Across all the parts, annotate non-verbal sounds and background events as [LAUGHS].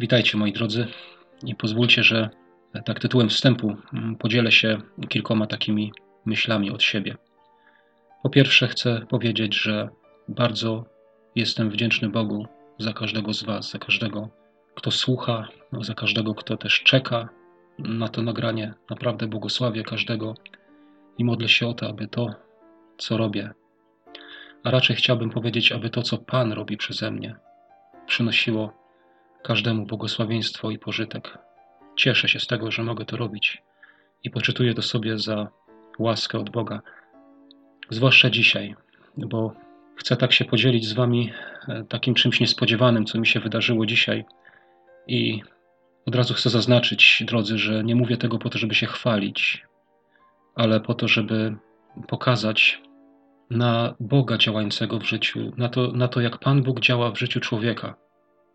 Witajcie moi drodzy i pozwólcie, że tak tytułem wstępu mm, podzielę się kilkoma takimi myślami od siebie. Po pierwsze chcę powiedzieć, że bardzo jestem wdzięczny Bogu za każdego z Was, za każdego, kto słucha, za każdego, kto też czeka na to nagranie. Naprawdę błogosławię każdego i modlę się o to, aby to, co robię, a raczej chciałbym powiedzieć, aby to, co Pan robi przeze mnie, przynosiło każdemu błogosławieństwo i pożytek. Cieszę się z tego, że mogę to robić i poczytuję to sobie za łaskę od Boga, zwłaszcza dzisiaj, bo chcę tak się podzielić z Wami e, takim czymś niespodziewanym, co mi się wydarzyło dzisiaj. I od razu chcę zaznaczyć, drodzy, że nie mówię tego po to, żeby się chwalić, ale po to, żeby pokazać na Boga działającego w życiu, na to, na to jak Pan Bóg działa w życiu człowieka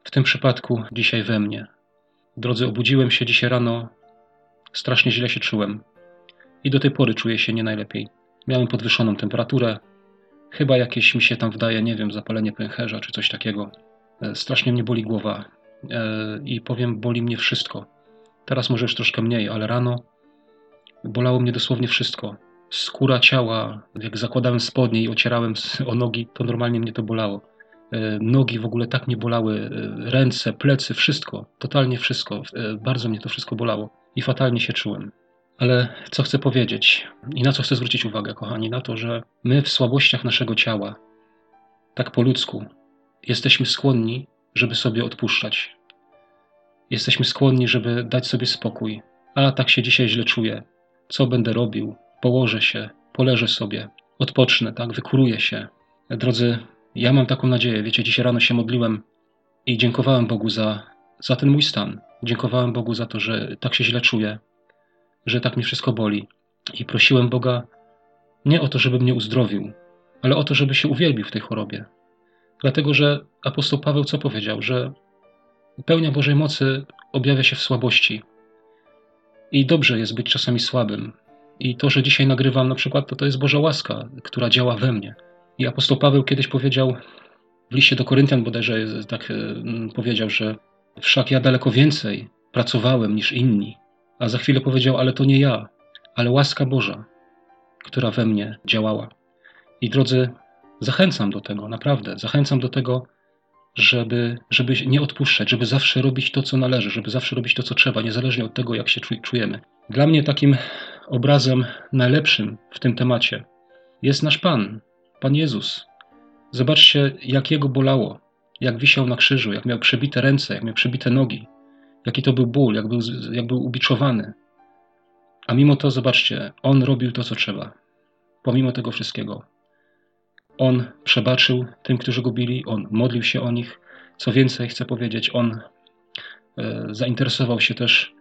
w tym przypadku dzisiaj we mnie. Drodzy, obudziłem się dzisiaj rano, strasznie źle się czułem i do tej pory czuję się nie najlepiej. Miałem podwyższoną temperaturę, chyba jakieś mi się tam wdaje, nie wiem, zapalenie pęcherza czy coś takiego. E, strasznie mnie boli głowa e, i powiem, boli mnie wszystko. Teraz może już troszkę mniej, ale rano bolało mnie dosłownie wszystko. Skóra ciała, jak zakładałem spodnie i ocierałem [LAUGHS] o nogi, to normalnie mnie to bolało. E, nogi w ogóle tak mnie bolały, e, ręce, plecy, wszystko, totalnie wszystko. E, bardzo mnie to wszystko bolało i fatalnie się czułem. Ale co chcę powiedzieć i na co chcę zwrócić uwagę, kochani, na to, że my w słabościach naszego ciała, tak po ludzku, jesteśmy skłonni, żeby sobie odpuszczać. Jesteśmy skłonni, żeby dać sobie spokój. A tak się dzisiaj źle czuję. Co będę robił? Położę się, poleżę sobie, odpocznę, tak, wykuruję się. Drodzy, ja mam taką nadzieję. Wiecie, dzisiaj rano się modliłem i dziękowałem Bogu za, za ten mój stan. Dziękowałem Bogu za to, że tak się źle czuję, że tak mi wszystko boli. I prosiłem Boga nie o to, żeby mnie uzdrowił, ale o to, żeby się uwielbił w tej chorobie. Dlatego, że apostoł Paweł co powiedział? Że pełnia Bożej mocy objawia się w słabości. I dobrze jest być czasami słabym. I to, że dzisiaj nagrywam na przykład, to to jest Boża łaska, która działa we mnie. I apostoł Paweł kiedyś powiedział w liście do Koryntian bodajże tak e, powiedział, że wszak ja daleko więcej pracowałem niż inni. A za chwilę powiedział, ale to nie ja, ale łaska Boża, która we mnie działała. I drodzy, zachęcam do tego, naprawdę, zachęcam do tego, żeby, żeby nie odpuszczać, żeby zawsze robić to, co należy, żeby zawsze robić to, co trzeba, niezależnie od tego, jak się czujemy. Dla mnie takim obrazem najlepszym w tym temacie jest nasz Pan, Pan Jezus. Zobaczcie, jak jego bolało, jak wisiał na krzyżu, jak miał przebite ręce, jak miał przebite nogi, jaki to był ból, jak był, jak był ubiczowany. A mimo to, zobaczcie, on robił to, co trzeba. Pomimo tego wszystkiego. On przebaczył tym, którzy go bili, on modlił się o nich. Co więcej, chcę powiedzieć, on e, zainteresował się też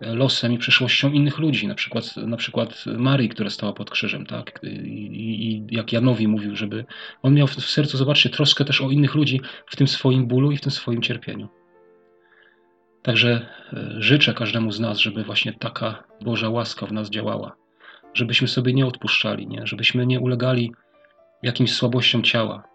losem i przyszłością innych ludzi, na przykład, na przykład Marii, która stała pod krzyżem, tak? I, I, jak Janowi mówił, żeby on miał w sercu, zobaczcie, troskę też o innych ludzi w tym swoim bólu i w tym swoim cierpieniu. Także e, życzę każdemu z nas, żeby właśnie taka Boża łaska w nas działała, żebyśmy sobie nie odpuszczali, nie? żebyśmy nie ulegali jakimś słabościom ciała,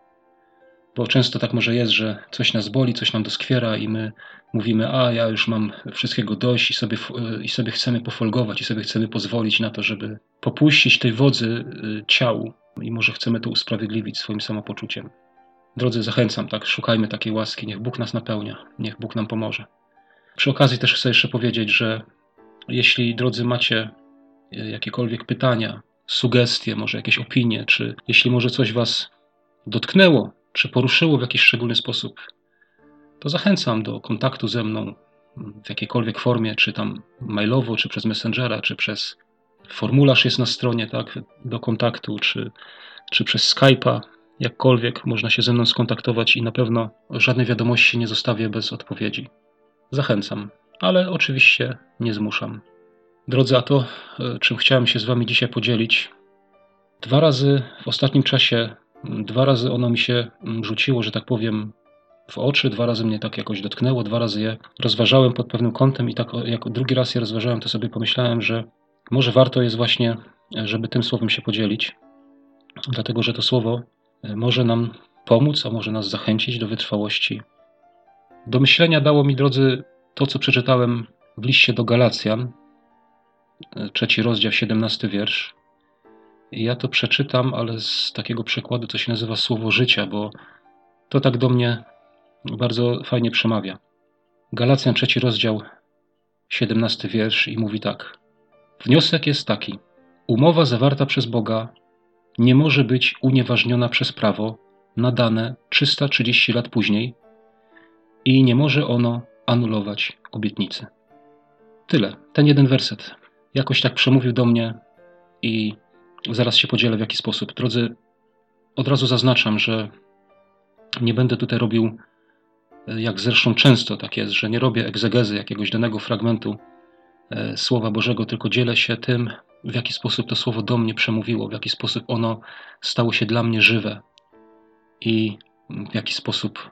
bo często tak może jest, że coś nas boli, coś nam doskwiera i my mówimy, a ja już mam wszystkiego dość i sobie, i sobie chcemy pofolgować i sobie chcemy pozwolić na to, żeby popuścić tej wodzy y, ciału i może chcemy to usprawiedliwić swoim samopoczuciem. Drodzy, zachęcam, tak, szukajmy takiej łaski, niech Bóg nas napełnia, niech Bóg nam pomoże. Przy okazji też chcę jeszcze powiedzieć, że jeśli, drodzy, macie y, jakiekolwiek pytania, sugestie, może jakieś opinie, czy jeśli może coś Was dotknęło czy poruszyło w jakiś szczególny sposób, to zachęcam do kontaktu ze mną w jakiejkolwiek formie, czy tam mailowo, czy przez Messengera, czy przez formularz jest na stronie, tak, do kontaktu, czy, czy przez Skype'a, jakkolwiek można się ze mną skontaktować i na pewno żadnej wiadomości nie zostawię bez odpowiedzi. Zachęcam, ale oczywiście nie zmuszam. Drodzy, a to, e, czym chciałem się z Wami dzisiaj podzielić, dwa razy w ostatnim czasie Dwa razy ono mi się mm, rzuciło, że tak powiem, w oczy, dwa razy mnie tak jakoś dotknęło, dwa razy je rozważałem pod pewnym kątem i tak jak drugi raz je rozważałem, to sobie pomyślałem, że może warto jest właśnie, żeby tym słowem się podzielić, dlatego że to słowo e, może nam pomóc, a może nas zachęcić do wytrwałości. Do myślenia dało mi, drodzy, to, co przeczytałem w liście do Galacjan, trzeci rozdział, 17 wiersz. Ja to przeczytam, ale z takiego przekładu, co się nazywa Słowo Życia, bo to tak do mnie bardzo fajnie przemawia. Galacjan, trzeci rozdział, 17 wiersz i mówi tak. Wniosek jest taki. Umowa zawarta przez Boga nie może być unieważniona przez prawo nadane 330 lat później i nie może ono anulować obietnicy. Tyle. Ten jeden werset jakoś tak przemówił do mnie i zaraz się podzielę w jaki sposób. Drodzy, od razu zaznaczam, że nie będę tutaj robił, jak zresztą często tak jest, że nie robię egzegezy jakiegoś danego fragmentu e, Słowa Bożego, tylko dzielę się tym, w jaki sposób to Słowo do mnie przemówiło, w jaki sposób ono stało się dla mnie żywe i w jaki sposób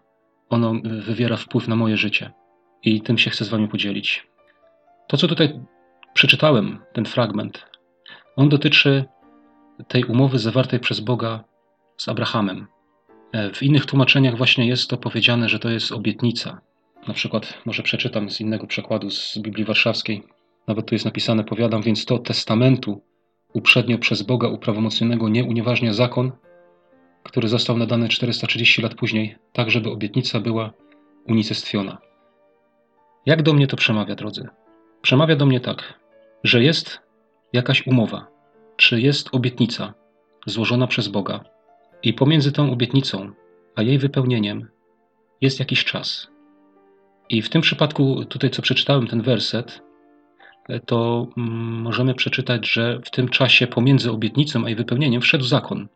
ono wywiera wpływ na moje życie. I tym się chcę z Wami podzielić. To, co tutaj przeczytałem, ten fragment, on dotyczy tej umowy zawartej przez Boga z Abrahamem. E, w innych tłumaczeniach właśnie jest to powiedziane, że to jest obietnica. Na przykład, może przeczytam z innego przekładu z Biblii Warszawskiej. Nawet tu jest napisane: Powiadam więc to testamentu uprzednio przez Boga uprawomocnionego nie unieważnia zakon, który został nadany 430 lat później, tak żeby obietnica była unicestwiona. Jak do mnie to przemawia, drodzy? Przemawia do mnie tak, że jest jakaś umowa, czy jest obietnica złożona przez Boga, i pomiędzy tą obietnicą a jej wypełnieniem jest jakiś czas. I w tym przypadku, tutaj co przeczytałem ten werset, to mm, możemy przeczytać, że w tym czasie pomiędzy obietnicą a jej wypełnieniem wszedł zakon.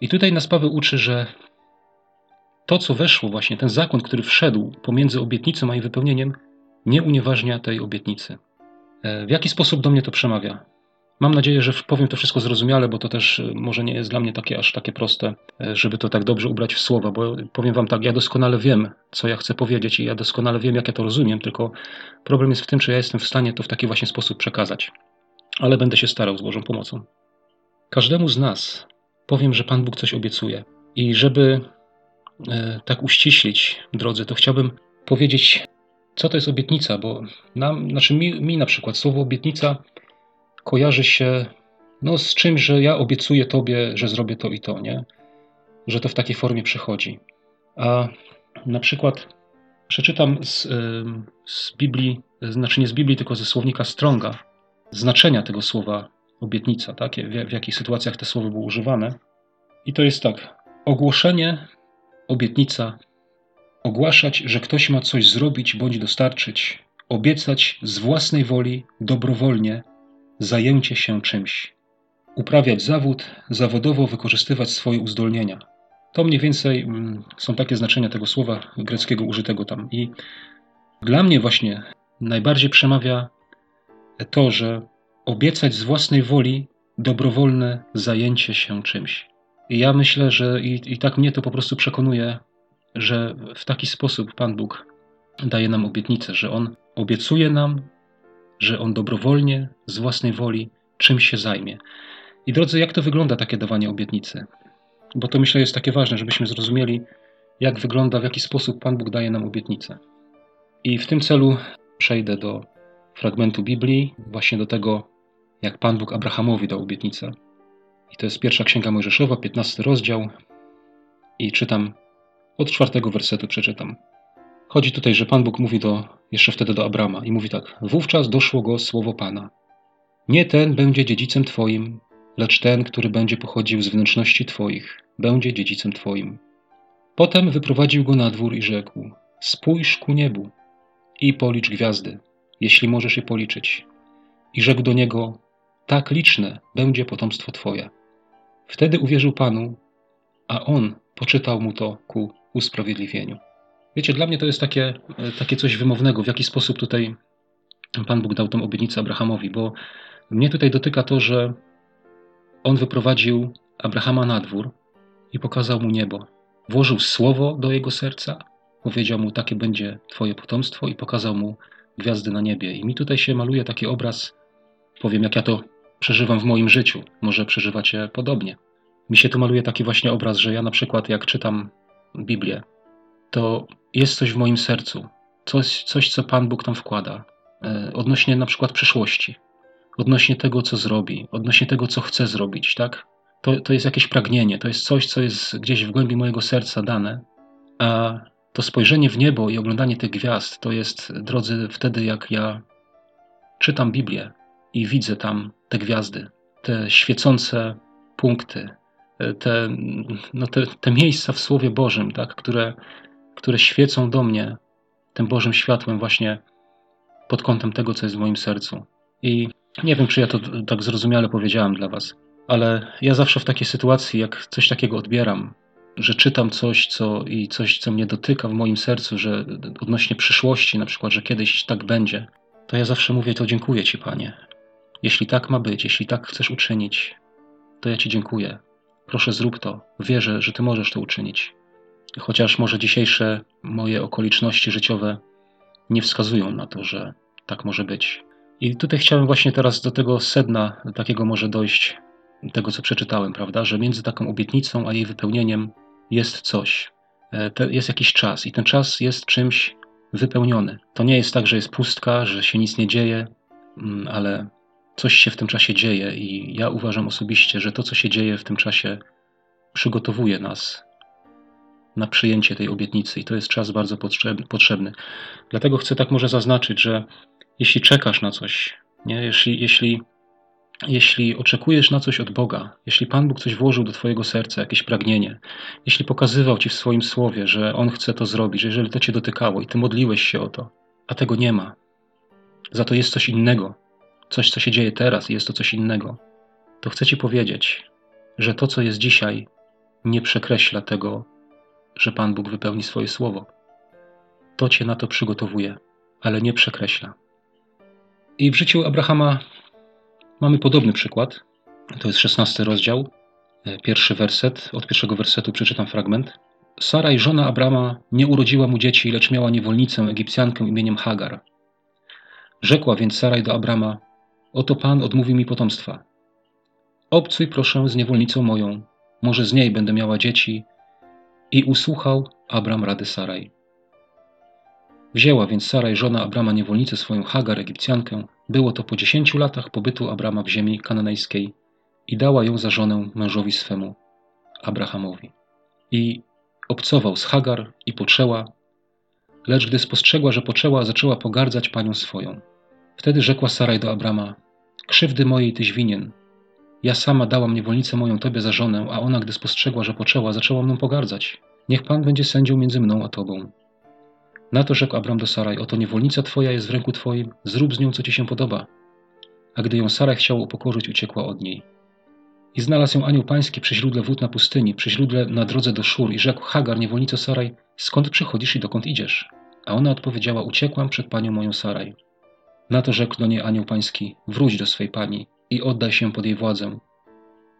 I tutaj nas Paweł uczy, że to, co weszło, właśnie ten zakon, który wszedł pomiędzy obietnicą a jej wypełnieniem, nie unieważnia tej obietnicy. E, w jaki sposób do mnie to przemawia? Mam nadzieję, że powiem to wszystko zrozumiale, bo to też e, może nie jest dla mnie takie aż takie proste, e, żeby to tak dobrze ubrać w słowa, bo powiem wam tak, ja doskonale wiem, co ja chcę powiedzieć i ja doskonale wiem, jak ja to rozumiem, tylko problem jest w tym, czy ja jestem w stanie to w taki właśnie sposób przekazać. Ale będę się starał z Bożą pomocą. Każdemu z nas powiem, że Pan Bóg coś obiecuje. I żeby e, tak uściślić, drodzy, to chciałbym powiedzieć, co to jest obietnica, bo nam, znaczy mi, mi na przykład słowo obietnica kojarzy się no, z czymś, że ja obiecuję Tobie, że zrobię to i to, nie? Że to w takiej formie przychodzi. A na przykład przeczytam z, z Biblii, znaczy nie z Biblii, tylko ze słownika Stronga, znaczenia tego słowa obietnica, tak? w, w jakich sytuacjach te słowo było używane. I to jest tak. Ogłoszenie, obietnica, ogłaszać, że ktoś ma coś zrobić bądź dostarczyć, obiecać z własnej woli, dobrowolnie, zajęcie się czymś, uprawiać zawód, zawodowo wykorzystywać swoje uzdolnienia. To mniej więcej mm, są takie znaczenia tego słowa greckiego użytego tam. I dla mnie właśnie najbardziej przemawia to, że obiecać z własnej woli dobrowolne zajęcie się czymś. I ja myślę, że i, i tak mnie to po prostu przekonuje, że w taki sposób Pan Bóg daje nam obietnicę, że On obiecuje nam że on dobrowolnie, z własnej woli, czym się zajmie. I drodzy, jak to wygląda takie dawanie obietnicy? Bo to myślę jest takie ważne, żebyśmy zrozumieli, jak wygląda, w jaki sposób Pan Bóg daje nam obietnicę. I w tym celu przejdę do fragmentu Biblii, właśnie do tego, jak Pan Bóg Abrahamowi dał obietnicę. I to jest pierwsza księga Mojżeszowa, 15 rozdział. I czytam od czwartego wersetu przeczytam. Chodzi tutaj, że Pan Bóg mówi do, jeszcze wtedy do Abrama i mówi tak: Wówczas doszło go słowo Pana. Nie ten będzie dziedzicem Twoim, lecz ten, który będzie pochodził z wnętrzności Twoich, będzie dziedzicem Twoim. Potem wyprowadził go na dwór i rzekł: Spójrz ku niebu i policz gwiazdy, jeśli możesz je policzyć. I rzekł do niego: Tak liczne będzie potomstwo Twoje. Wtedy uwierzył Panu, a on poczytał mu to ku usprawiedliwieniu. Wiecie, dla mnie to jest takie, takie coś wymownego, w jaki sposób tutaj Pan Bóg dał tą obietnicę Abrahamowi, bo mnie tutaj dotyka to, że on wyprowadził Abrahama na dwór i pokazał mu niebo. Włożył słowo do jego serca, powiedział mu, takie będzie Twoje potomstwo, i pokazał mu gwiazdy na niebie. I mi tutaj się maluje taki obraz, powiem, jak ja to przeżywam w moim życiu. Może przeżywacie podobnie. Mi się tu maluje taki właśnie obraz, że ja na przykład, jak czytam Biblię, to jest coś w moim sercu, coś, coś co Pan Bóg tam wkłada, e, odnośnie na przykład przyszłości, odnośnie tego, co zrobi, odnośnie tego, co chce zrobić, tak? To, to jest jakieś pragnienie, to jest coś, co jest gdzieś w głębi mojego serca dane, a to spojrzenie w niebo i oglądanie tych gwiazd to jest, drodzy, wtedy jak ja czytam Biblię i widzę tam te gwiazdy, te świecące punkty, te, no te, te miejsca w Słowie Bożym, tak, które, które świecą do mnie tym Bożym światłem właśnie pod kątem tego, co jest w moim sercu. I nie wiem, czy ja to tak zrozumiale powiedziałem dla Was, ale ja zawsze w takiej sytuacji, jak coś takiego odbieram, że czytam coś, co i coś, co mnie dotyka w moim sercu, że odnośnie przyszłości, na przykład, że kiedyś tak będzie, to ja zawsze mówię to dziękuję Ci, Panie. Jeśli tak ma być, jeśli tak chcesz uczynić, to ja Ci dziękuję. Proszę zrób to. Wierzę, że Ty możesz to uczynić. Chociaż może dzisiejsze moje okoliczności życiowe nie wskazują na to, że tak może być. I tutaj chciałem właśnie teraz do tego sedna, takiego może dojść, tego co przeczytałem, prawda, że między taką obietnicą a jej wypełnieniem jest coś, e, jest jakiś czas i ten czas jest czymś wypełniony. To nie jest tak, że jest pustka, że się nic nie dzieje, mm, ale coś się w tym czasie dzieje i ja uważam osobiście, że to, co się dzieje w tym czasie, przygotowuje nas na przyjęcie tej obietnicy i to jest czas bardzo potrzebny. Dlatego chcę tak może zaznaczyć, że jeśli czekasz na coś, nie? Jeśli, jeśli, jeśli oczekujesz na coś od Boga, jeśli Pan Bóg coś włożył do Twojego serca, jakieś pragnienie, jeśli pokazywał Ci w swoim słowie, że On chce to zrobić, że jeżeli to Cię dotykało i Ty modliłeś się o to, a tego nie ma, za to jest coś innego, coś, co się dzieje teraz i jest to coś innego, to chcę Ci powiedzieć, że to, co jest dzisiaj, nie przekreśla tego, że Pan Bóg wypełni swoje słowo. To Cię na to przygotowuje, ale nie przekreśla. I w życiu Abrahama mamy podobny przykład. To jest szesnasty rozdział, e, pierwszy werset. Od pierwszego wersetu przeczytam fragment. Sara i żona Abrama nie urodziła mu dzieci, lecz miała niewolnicę Egipcjankę imieniem Hagar. Rzekła więc Saraj do Abrama: Oto Pan odmówi mi potomstwa. Obcuj proszę z niewolnicą moją, może z niej będę miała dzieci. I usłuchał Abram rady Saraj. Wzięła więc Saraj żona Abrama niewolnicę swoją Hagar Egipcjankę. Było to po dziesięciu latach pobytu Abrama w ziemi kananejskiej i dała ją za żonę mężowi swemu, Abrahamowi. I obcował z Hagar i poczęła, lecz gdy spostrzegła, że poczęła, zaczęła pogardzać panią swoją. Wtedy rzekła Saraj do Abrama, krzywdy mojej tyś winien. Ja sama dałam niewolnicę moją tobie za żonę, a ona, gdy spostrzegła, że poczęła, zaczęła mną pogardzać. Niech Pan będzie sędzią między mną a tobą. Na to rzekł Abram do Saraj, oto niewolnica twoja jest w ręku twoim, zrób z nią, co ci się podoba. A gdy ją Saraj chciała upokorzyć, uciekła od niej. I znalazł ją anioł pański przy źródle wód na pustyni, przy źródle na drodze do Szur i rzekł, Hagar, niewolnico Saraj, skąd przychodzisz i dokąd idziesz? A ona odpowiedziała, uciekłam przed panią moją Saraj. Na to rzekł do niej anioł pański, wróć do swej pani i oddaj się pod jej władzę.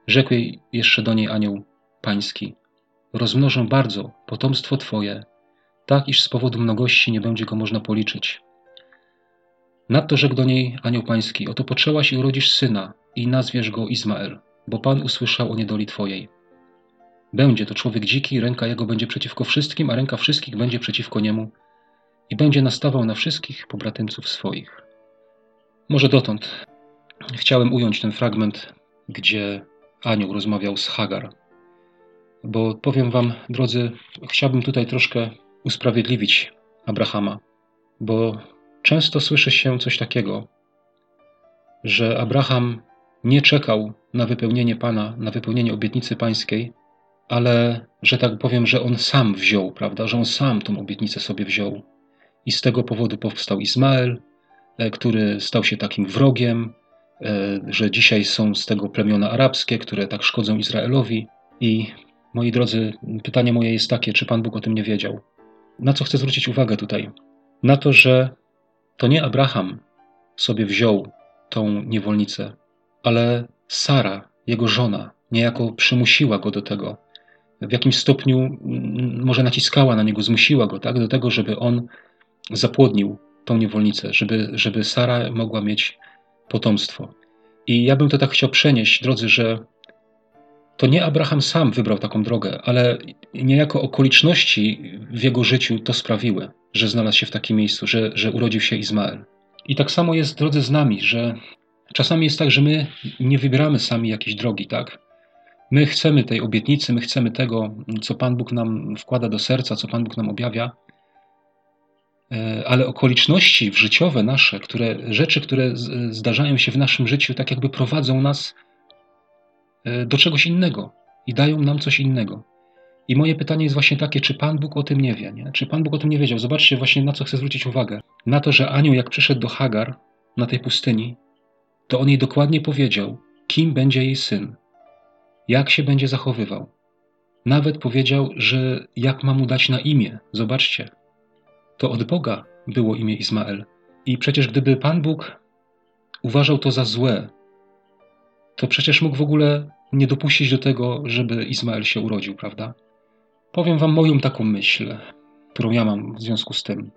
Rzekł jej jeszcze do niej anioł pański, rozmnożę bardzo potomstwo twoje, tak iż z powodu mnogości nie będzie go można policzyć. Nadto rzekł do niej anioł pański, oto poczęłaś i urodzisz syna i nazwiesz go Izmael, bo Pan usłyszał o niedoli twojej. Będzie to człowiek dziki, ręka jego będzie przeciwko wszystkim, a ręka wszystkich będzie przeciwko niemu i będzie nastawał na wszystkich pobratymców swoich. Może dotąd chciałem ująć ten fragment, gdzie anioł rozmawiał z Hagar. Bo powiem Wam, drodzy, chciałbym tutaj troszkę usprawiedliwić Abrahama, bo często słyszy się coś takiego, że Abraham nie czekał na wypełnienie Pana, na wypełnienie obietnicy pańskiej, ale że tak powiem, że on sam wziął, prawda, że on sam tą obietnicę sobie wziął. I z tego powodu powstał Izmael, e, który stał się takim wrogiem, że dzisiaj są z tego plemiona arabskie, które tak szkodzą Izraelowi. I moi drodzy, pytanie moje jest takie, czy Pan Bóg o tym nie wiedział? Na co chcę zwrócić uwagę tutaj? Na to, że to nie Abraham sobie wziął tą niewolnicę, ale Sara, jego żona, niejako przymusiła go do tego. W jakimś stopniu mm, może naciskała na niego, zmusiła go tak, do tego, żeby on zapłodnił tą niewolnicę, żeby, żeby Sara mogła mieć potomstwo. I ja bym to tak chciał przenieść, drodzy, że to nie Abraham sam wybrał taką drogę, ale niejako okoliczności w jego życiu to sprawiły, że znalazł się w takim miejscu, że, że urodził się Izmael. I tak samo jest, drodzy, z nami, że czasami jest tak, że my nie wybieramy sami jakiejś drogi, tak? My chcemy tej obietnicy, my chcemy tego, co Pan Bóg nam wkłada do serca, co Pan Bóg nam objawia, ale okoliczności życiowe nasze, które, rzeczy, które zdarzają się w naszym życiu, tak jakby prowadzą nas e, do czegoś innego i dają nam coś innego. I moje pytanie jest właśnie takie, czy Pan Bóg o tym nie wie? Nie? Czy Pan Bóg o tym nie wiedział? Zobaczcie właśnie, na co chcę zwrócić uwagę. Na to, że anioł, jak przyszedł do Hagar na tej pustyni, to on jej dokładnie powiedział, kim będzie jej syn, jak się będzie zachowywał. Nawet powiedział, że jak ma mu dać na imię. Zobaczcie, to od Boga było imię Izmael. I przecież gdyby Pan Bóg uważał to za złe, to przecież mógł w ogóle nie dopuścić do tego, żeby Izmael się urodził, prawda? Powiem Wam moją taką myśl, którą ja mam w związku z tym.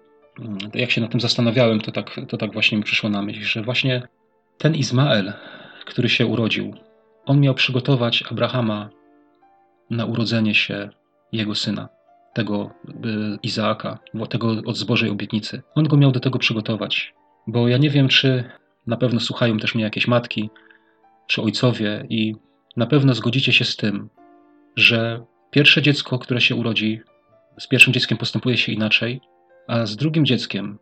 Jak się nad tym zastanawiałem, to tak, to tak właśnie mi przyszło na myśl, że właśnie ten Izmael, który się urodził, on miał przygotować Abrahama na urodzenie się jego syna, tego y, Izaaka, tego od zbożej obietnicy. On go miał do tego przygotować, bo ja nie wiem, czy na pewno słuchają też mnie jakieś matki, czy ojcowie i na pewno zgodzicie się z tym, że pierwsze dziecko, które się urodzi, z pierwszym dzieckiem postępuje się inaczej, a z drugim dzieckiem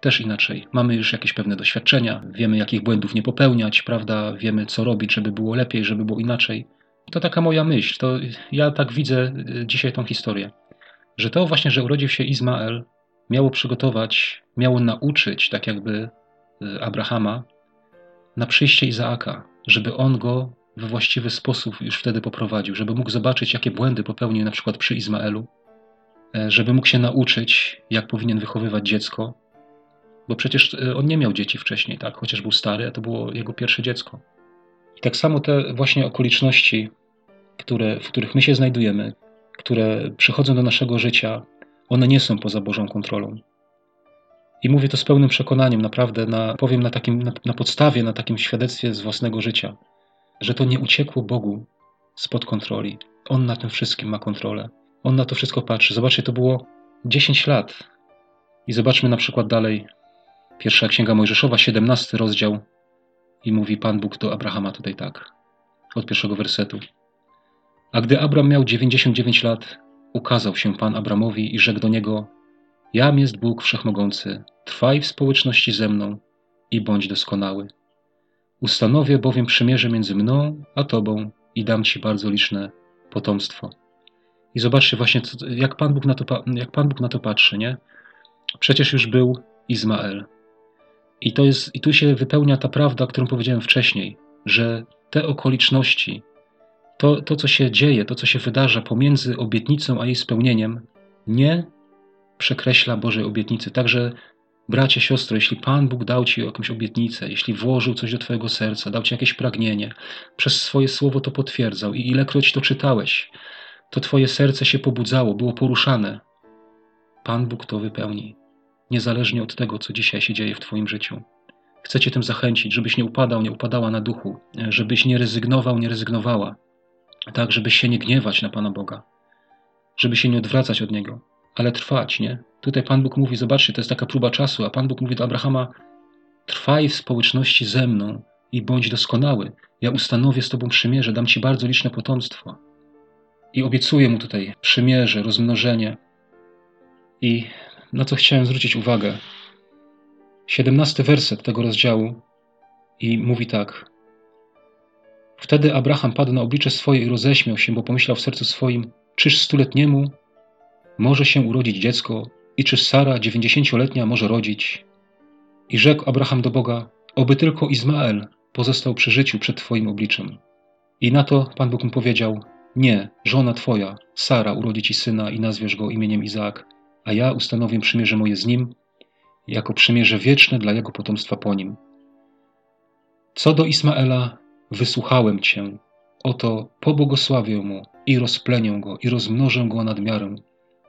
też inaczej. Mamy już jakieś pewne doświadczenia, wiemy, jakich błędów nie popełniać, prawda? Wiemy, co robić, żeby było lepiej, żeby było inaczej. To taka moja myśl. To ja tak widzę y, dzisiaj tą historię. Że to właśnie, że urodził się Izmael, miało przygotować, miało nauczyć, tak jakby y, Abrahama, na przyjście Izaaka, żeby on go we właściwy sposób już wtedy poprowadził, żeby mógł zobaczyć, jakie błędy popełnił na przykład przy Izmaelu, e, żeby mógł się nauczyć, jak powinien wychowywać dziecko, bo przecież e, on nie miał dzieci wcześniej, tak? Chociaż był stary, a to było jego pierwsze dziecko. I tak samo te właśnie okoliczności, które, w których my się znajdujemy, które przychodzą do naszego życia, one nie są poza Bożą kontrolą. I mówię to z pełnym przekonaniem, naprawdę, na, powiem na, takim, na, na podstawie, na takim świadectwie z własnego życia, że to nie uciekło Bogu spod kontroli. On na tym wszystkim ma kontrolę. On na to wszystko patrzy. Zobaczcie, to było 10 lat. I zobaczmy na przykład dalej Pierwsza Księga Mojżeszowa, 17 rozdział i mówi Pan Bóg do Abrahama tutaj tak, od pierwszego wersetu. A gdy Abram miał 99 lat, ukazał się Pan Abramowi i rzekł do niego: Jam jest Bóg Wszechmogący, trwaj w społeczności ze mną i bądź doskonały. Ustanowię bowiem przymierze między mną a Tobą i dam Ci bardzo liczne potomstwo. I zobaczcie właśnie, jak Pan Bóg na to, jak Pan Bóg na to patrzy, nie? Przecież już był Izmael, i, to jest, I tu się wypełnia ta prawda, którą powiedziałem wcześniej, że te okoliczności, to, to co się dzieje, to co się wydarza pomiędzy obietnicą a jej spełnieniem, nie przekreśla Bożej obietnicy. Także, bracie, siostro, jeśli Pan Bóg dał Ci jakąś obietnicę, jeśli włożył coś do Twojego serca, dał Ci jakieś pragnienie, przez swoje słowo to potwierdzał i ilekroć to czytałeś, to Twoje serce się pobudzało, było poruszane. Pan Bóg to wypełni niezależnie od tego, co dzisiaj się dzieje w Twoim życiu. Chcę Cię tym zachęcić, żebyś nie upadał, nie upadała na duchu, żebyś nie rezygnował, nie rezygnowała, tak, żebyś się nie gniewać na Pana Boga, żeby się nie odwracać od Niego, ale trwać, nie? Tutaj Pan Bóg mówi, zobaczcie, to jest taka próba czasu, a Pan Bóg mówi do Abrahama, trwaj w społeczności ze mną i bądź doskonały. Ja ustanowię z Tobą przymierze, dam Ci bardzo liczne potomstwo. I obiecuję mu tutaj przymierze, rozmnożenie. I na co chciałem zwrócić uwagę. 17 werset tego rozdziału i mówi tak. Wtedy Abraham padł na oblicze swoje i roześmiał się, bo pomyślał w sercu swoim, czyż stuletniemu może się urodzić dziecko i czy Sara dziewięćdziesięcioletnia może rodzić? I rzekł Abraham do Boga, oby tylko Izmael pozostał przy życiu przed Twoim obliczem. I na to Pan Bóg mu powiedział, nie, żona Twoja, Sara urodzi Ci syna i nazwiesz go imieniem Izaak a ja ustanowię przymierze moje z nim, jako przymierze wieczne dla jego potomstwa po nim. Co do Ismaela, wysłuchałem cię, oto pobłogosławię mu i rozplenię go i rozmnożę go nad miarę.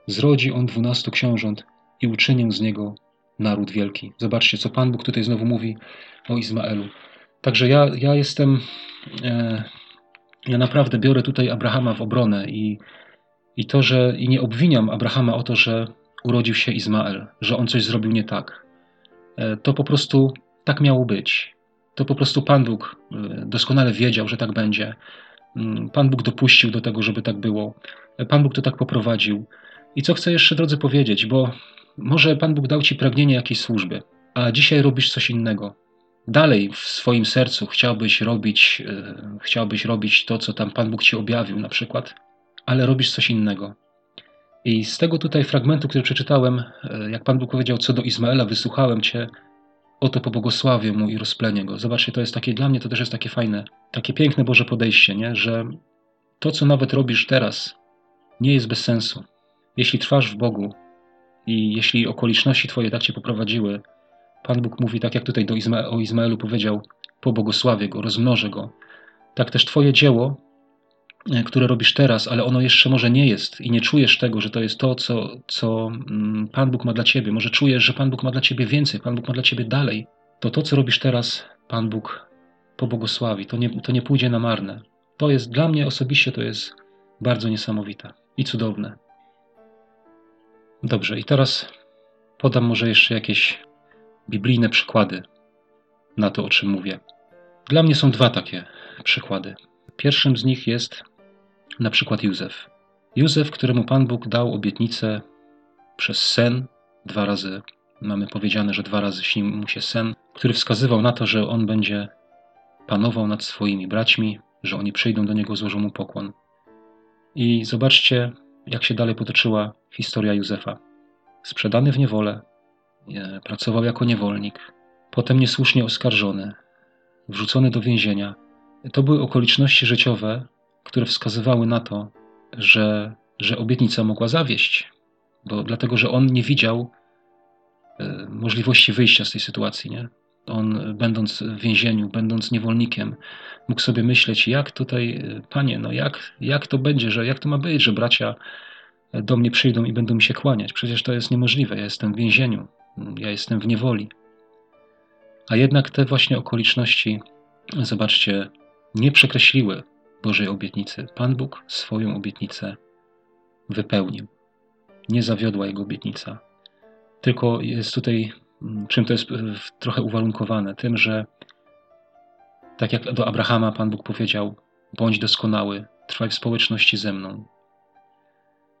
Zrodzi on dwunastu książąt i uczynię z niego naród wielki. Zobaczcie, co Pan Bóg tutaj znowu mówi o Izmaelu. Także ja, ja jestem e, Ja naprawdę biorę tutaj Abrahama w obronę i, i to, że i nie obwiniam Abrahama o to, że urodził się Izmael, że on coś zrobił nie tak. E, to po prostu tak miało być. To po prostu Pan Bóg e, doskonale wiedział, że tak będzie. Mm, Pan Bóg dopuścił do tego, żeby tak było. E, Pan Bóg to tak poprowadził. I co chcę jeszcze, drodzy, powiedzieć, bo może Pan Bóg dał ci pragnienie jakiejś służby, a dzisiaj robisz coś innego. Dalej w swoim sercu chciałbyś robić, chciałbyś robić to, co tam Pan Bóg ci objawił, na przykład, ale robisz coś innego. I z tego tutaj fragmentu, który przeczytałem, e, jak Pan Bóg powiedział, co do Izmaela, wysłuchałem Cię, oto pobłogosławię mu i rozplenię go. Zobaczcie, to jest takie, dla mnie to też jest takie fajne, takie piękne Boże podejście, nie? że to, co nawet robisz teraz, nie jest bez sensu. Jeśli trwasz w Bogu i jeśli okoliczności Twoje tak Cię poprowadziły, Pan Bóg mówi, tak jak tutaj do Izma o Izmaelu powiedział, pobłogosławię go, rozmnożę go. Tak też Twoje dzieło które robisz teraz, ale ono jeszcze może nie jest i nie czujesz tego, że to jest to, co, co mm, Pan Bóg ma dla ciebie. Może czujesz, że Pan Bóg ma dla ciebie więcej, Pan Bóg ma dla ciebie dalej. To to, co robisz teraz, Pan Bóg pobłogosławi. To nie, to nie pójdzie na marne. To jest dla mnie osobiście to jest bardzo niesamowite i cudowne. Dobrze, i teraz podam może jeszcze jakieś biblijne przykłady na to, o czym mówię. Dla mnie są dwa takie przykłady. Pierwszym z nich jest na przykład Józef. Józef, któremu Pan Bóg dał obietnicę przez sen, dwa razy mamy powiedziane, że dwa razy śnił mu się sen, który wskazywał na to, że on będzie panował nad swoimi braćmi, że oni przyjdą do niego, złożą mu pokłon. I zobaczcie, jak się dalej potoczyła historia Józefa. Sprzedany w niewolę, pracował jako niewolnik, potem niesłusznie oskarżony, wrzucony do więzienia. To były okoliczności życiowe, które wskazywały na to, że, że obietnica mogła zawieść, bo dlatego, że on nie widział e, możliwości wyjścia z tej sytuacji. Nie? On, będąc w więzieniu, będąc niewolnikiem, mógł sobie myśleć, jak tutaj, e, panie, no jak, jak to będzie, że jak to ma być, że bracia do mnie przyjdą i będą mi się kłaniać. Przecież to jest niemożliwe. Ja jestem w więzieniu, ja jestem w niewoli. A jednak te właśnie okoliczności, zobaczcie, nie przekreśliły Bożej obietnicy. Pan Bóg swoją obietnicę wypełnił. Nie zawiodła jego obietnica. Tylko jest tutaj, mm, czym to jest trochę uwarunkowane? Tym, że tak jak do Abrahama Pan Bóg powiedział: bądź doskonały, trwaj w społeczności ze mną.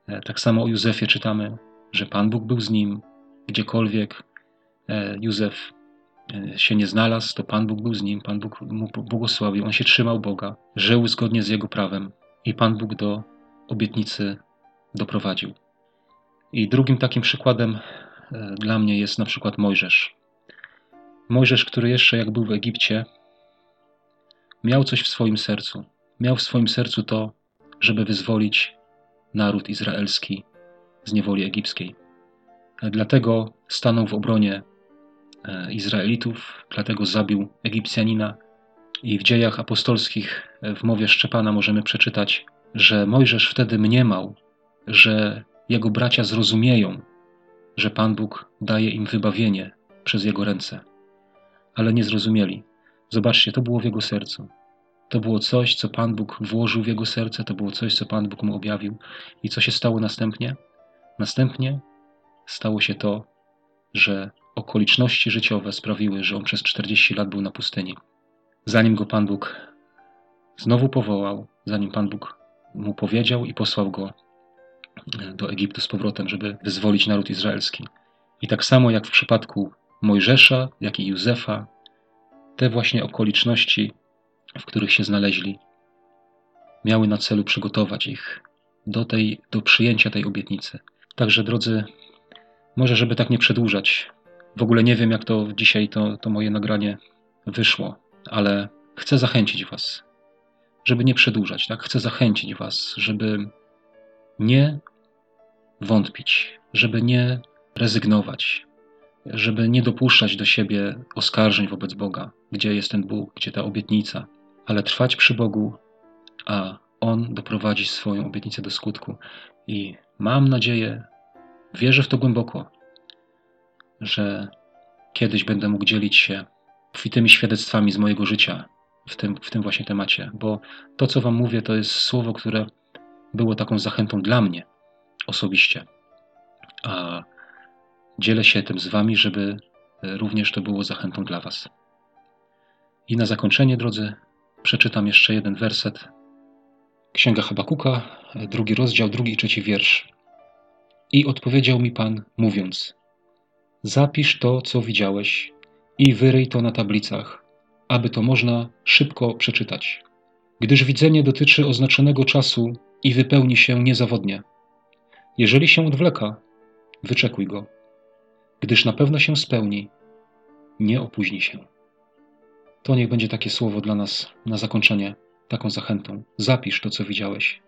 E, tak samo o Józefie czytamy, że Pan Bóg był z nim, gdziekolwiek e, Józef E, się nie znalazł, to Pan Bóg był z nim, Pan Bóg mu błogosławił, on się trzymał Boga, żył zgodnie z Jego prawem i Pan Bóg do obietnicy doprowadził. I drugim takim przykładem e, dla mnie jest na przykład Mojżesz. Mojżesz, który jeszcze jak był w Egipcie, miał coś w swoim sercu. Miał w swoim sercu to, żeby wyzwolić naród izraelski z niewoli egipskiej. E, dlatego stanął w obronie E, Izraelitów, dlatego zabił Egipcjanina. I w dziejach apostolskich, e, w mowie Szczepana, możemy przeczytać, że Mojżesz wtedy mniemał, że jego bracia zrozumieją, że Pan Bóg daje im wybawienie przez jego ręce. Ale nie zrozumieli. Zobaczcie, to było w jego sercu. To było coś, co Pan Bóg włożył w jego serce, to było coś, co Pan Bóg mu objawił. I co się stało następnie? Następnie stało się to, że okoliczności życiowe sprawiły, że on przez 40 lat był na pustyni. Zanim go Pan Bóg znowu powołał, zanim Pan Bóg mu powiedział i posłał go e, do Egiptu z powrotem, żeby wyzwolić naród izraelski. I tak samo jak w przypadku Mojżesza, jak i Józefa, te właśnie okoliczności, w których się znaleźli, miały na celu przygotować ich do, tej, do przyjęcia tej obietnicy. Także, drodzy, może, żeby tak nie przedłużać, w ogóle nie wiem, jak to dzisiaj to, to moje nagranie wyszło, ale chcę zachęcić Was, żeby nie przedłużać, tak? Chcę zachęcić Was, żeby nie wątpić, żeby nie rezygnować, żeby nie dopuszczać do siebie oskarżeń wobec Boga, gdzie jest ten Bóg, gdzie ta obietnica, ale trwać przy Bogu, a On doprowadzi swoją obietnicę do skutku. I mam nadzieję, wierzę w to głęboko, że kiedyś będę mógł dzielić się obfitymi świadectwami z mojego życia w tym, w tym właśnie temacie, bo to, co Wam mówię, to jest słowo, które było taką zachętą dla mnie osobiście. A dzielę się tym z Wami, żeby również to było zachętą dla Was. I na zakończenie, drodzy, przeczytam jeszcze jeden werset. Księga Habakuka, drugi rozdział, drugi i trzeci wiersz. I odpowiedział mi Pan, mówiąc: Zapisz to, co widziałeś, i wyryj to na tablicach, aby to można szybko przeczytać. Gdyż widzenie dotyczy oznaczonego czasu i wypełni się niezawodnie. Jeżeli się odwleka, wyczekuj go, gdyż na pewno się spełni, nie opóźni się. To niech będzie takie słowo dla nas na zakończenie, taką zachętą. Zapisz to, co widziałeś.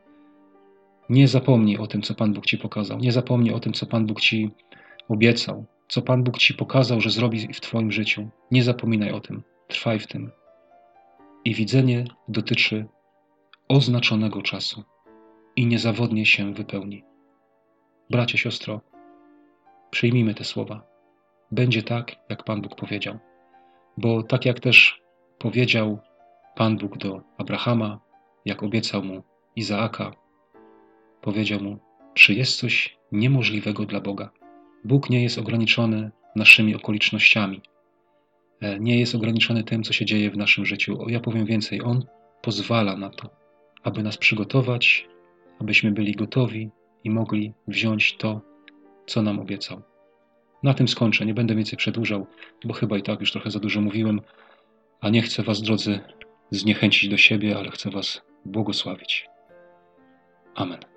Nie zapomnij o tym, co Pan Bóg Ci pokazał. Nie zapomnij o tym, co Pan Bóg Ci obiecał, co Pan Bóg Ci pokazał, że zrobi w Twoim życiu. Nie zapominaj o tym. Trwaj w tym. I widzenie dotyczy oznaczonego czasu i niezawodnie się wypełni. Bracie, siostro, przyjmijmy te słowa. Będzie tak, jak Pan Bóg powiedział. Bo tak jak też powiedział Pan Bóg do Abrahama, jak obiecał mu Izaaka, powiedział mu: Czy jest coś niemożliwego dla Boga? Bóg nie jest ograniczony naszymi okolicznościami, e, nie jest ograniczony tym, co się dzieje w naszym życiu. Ja powiem więcej, On pozwala na to, aby nas przygotować, abyśmy byli gotowi i mogli wziąć to, co nam obiecał. Na tym skończę, nie będę więcej przedłużał, bo chyba i tak już trochę za dużo mówiłem, a nie chcę Was, drodzy, zniechęcić do siebie, ale chcę Was błogosławić. Amen.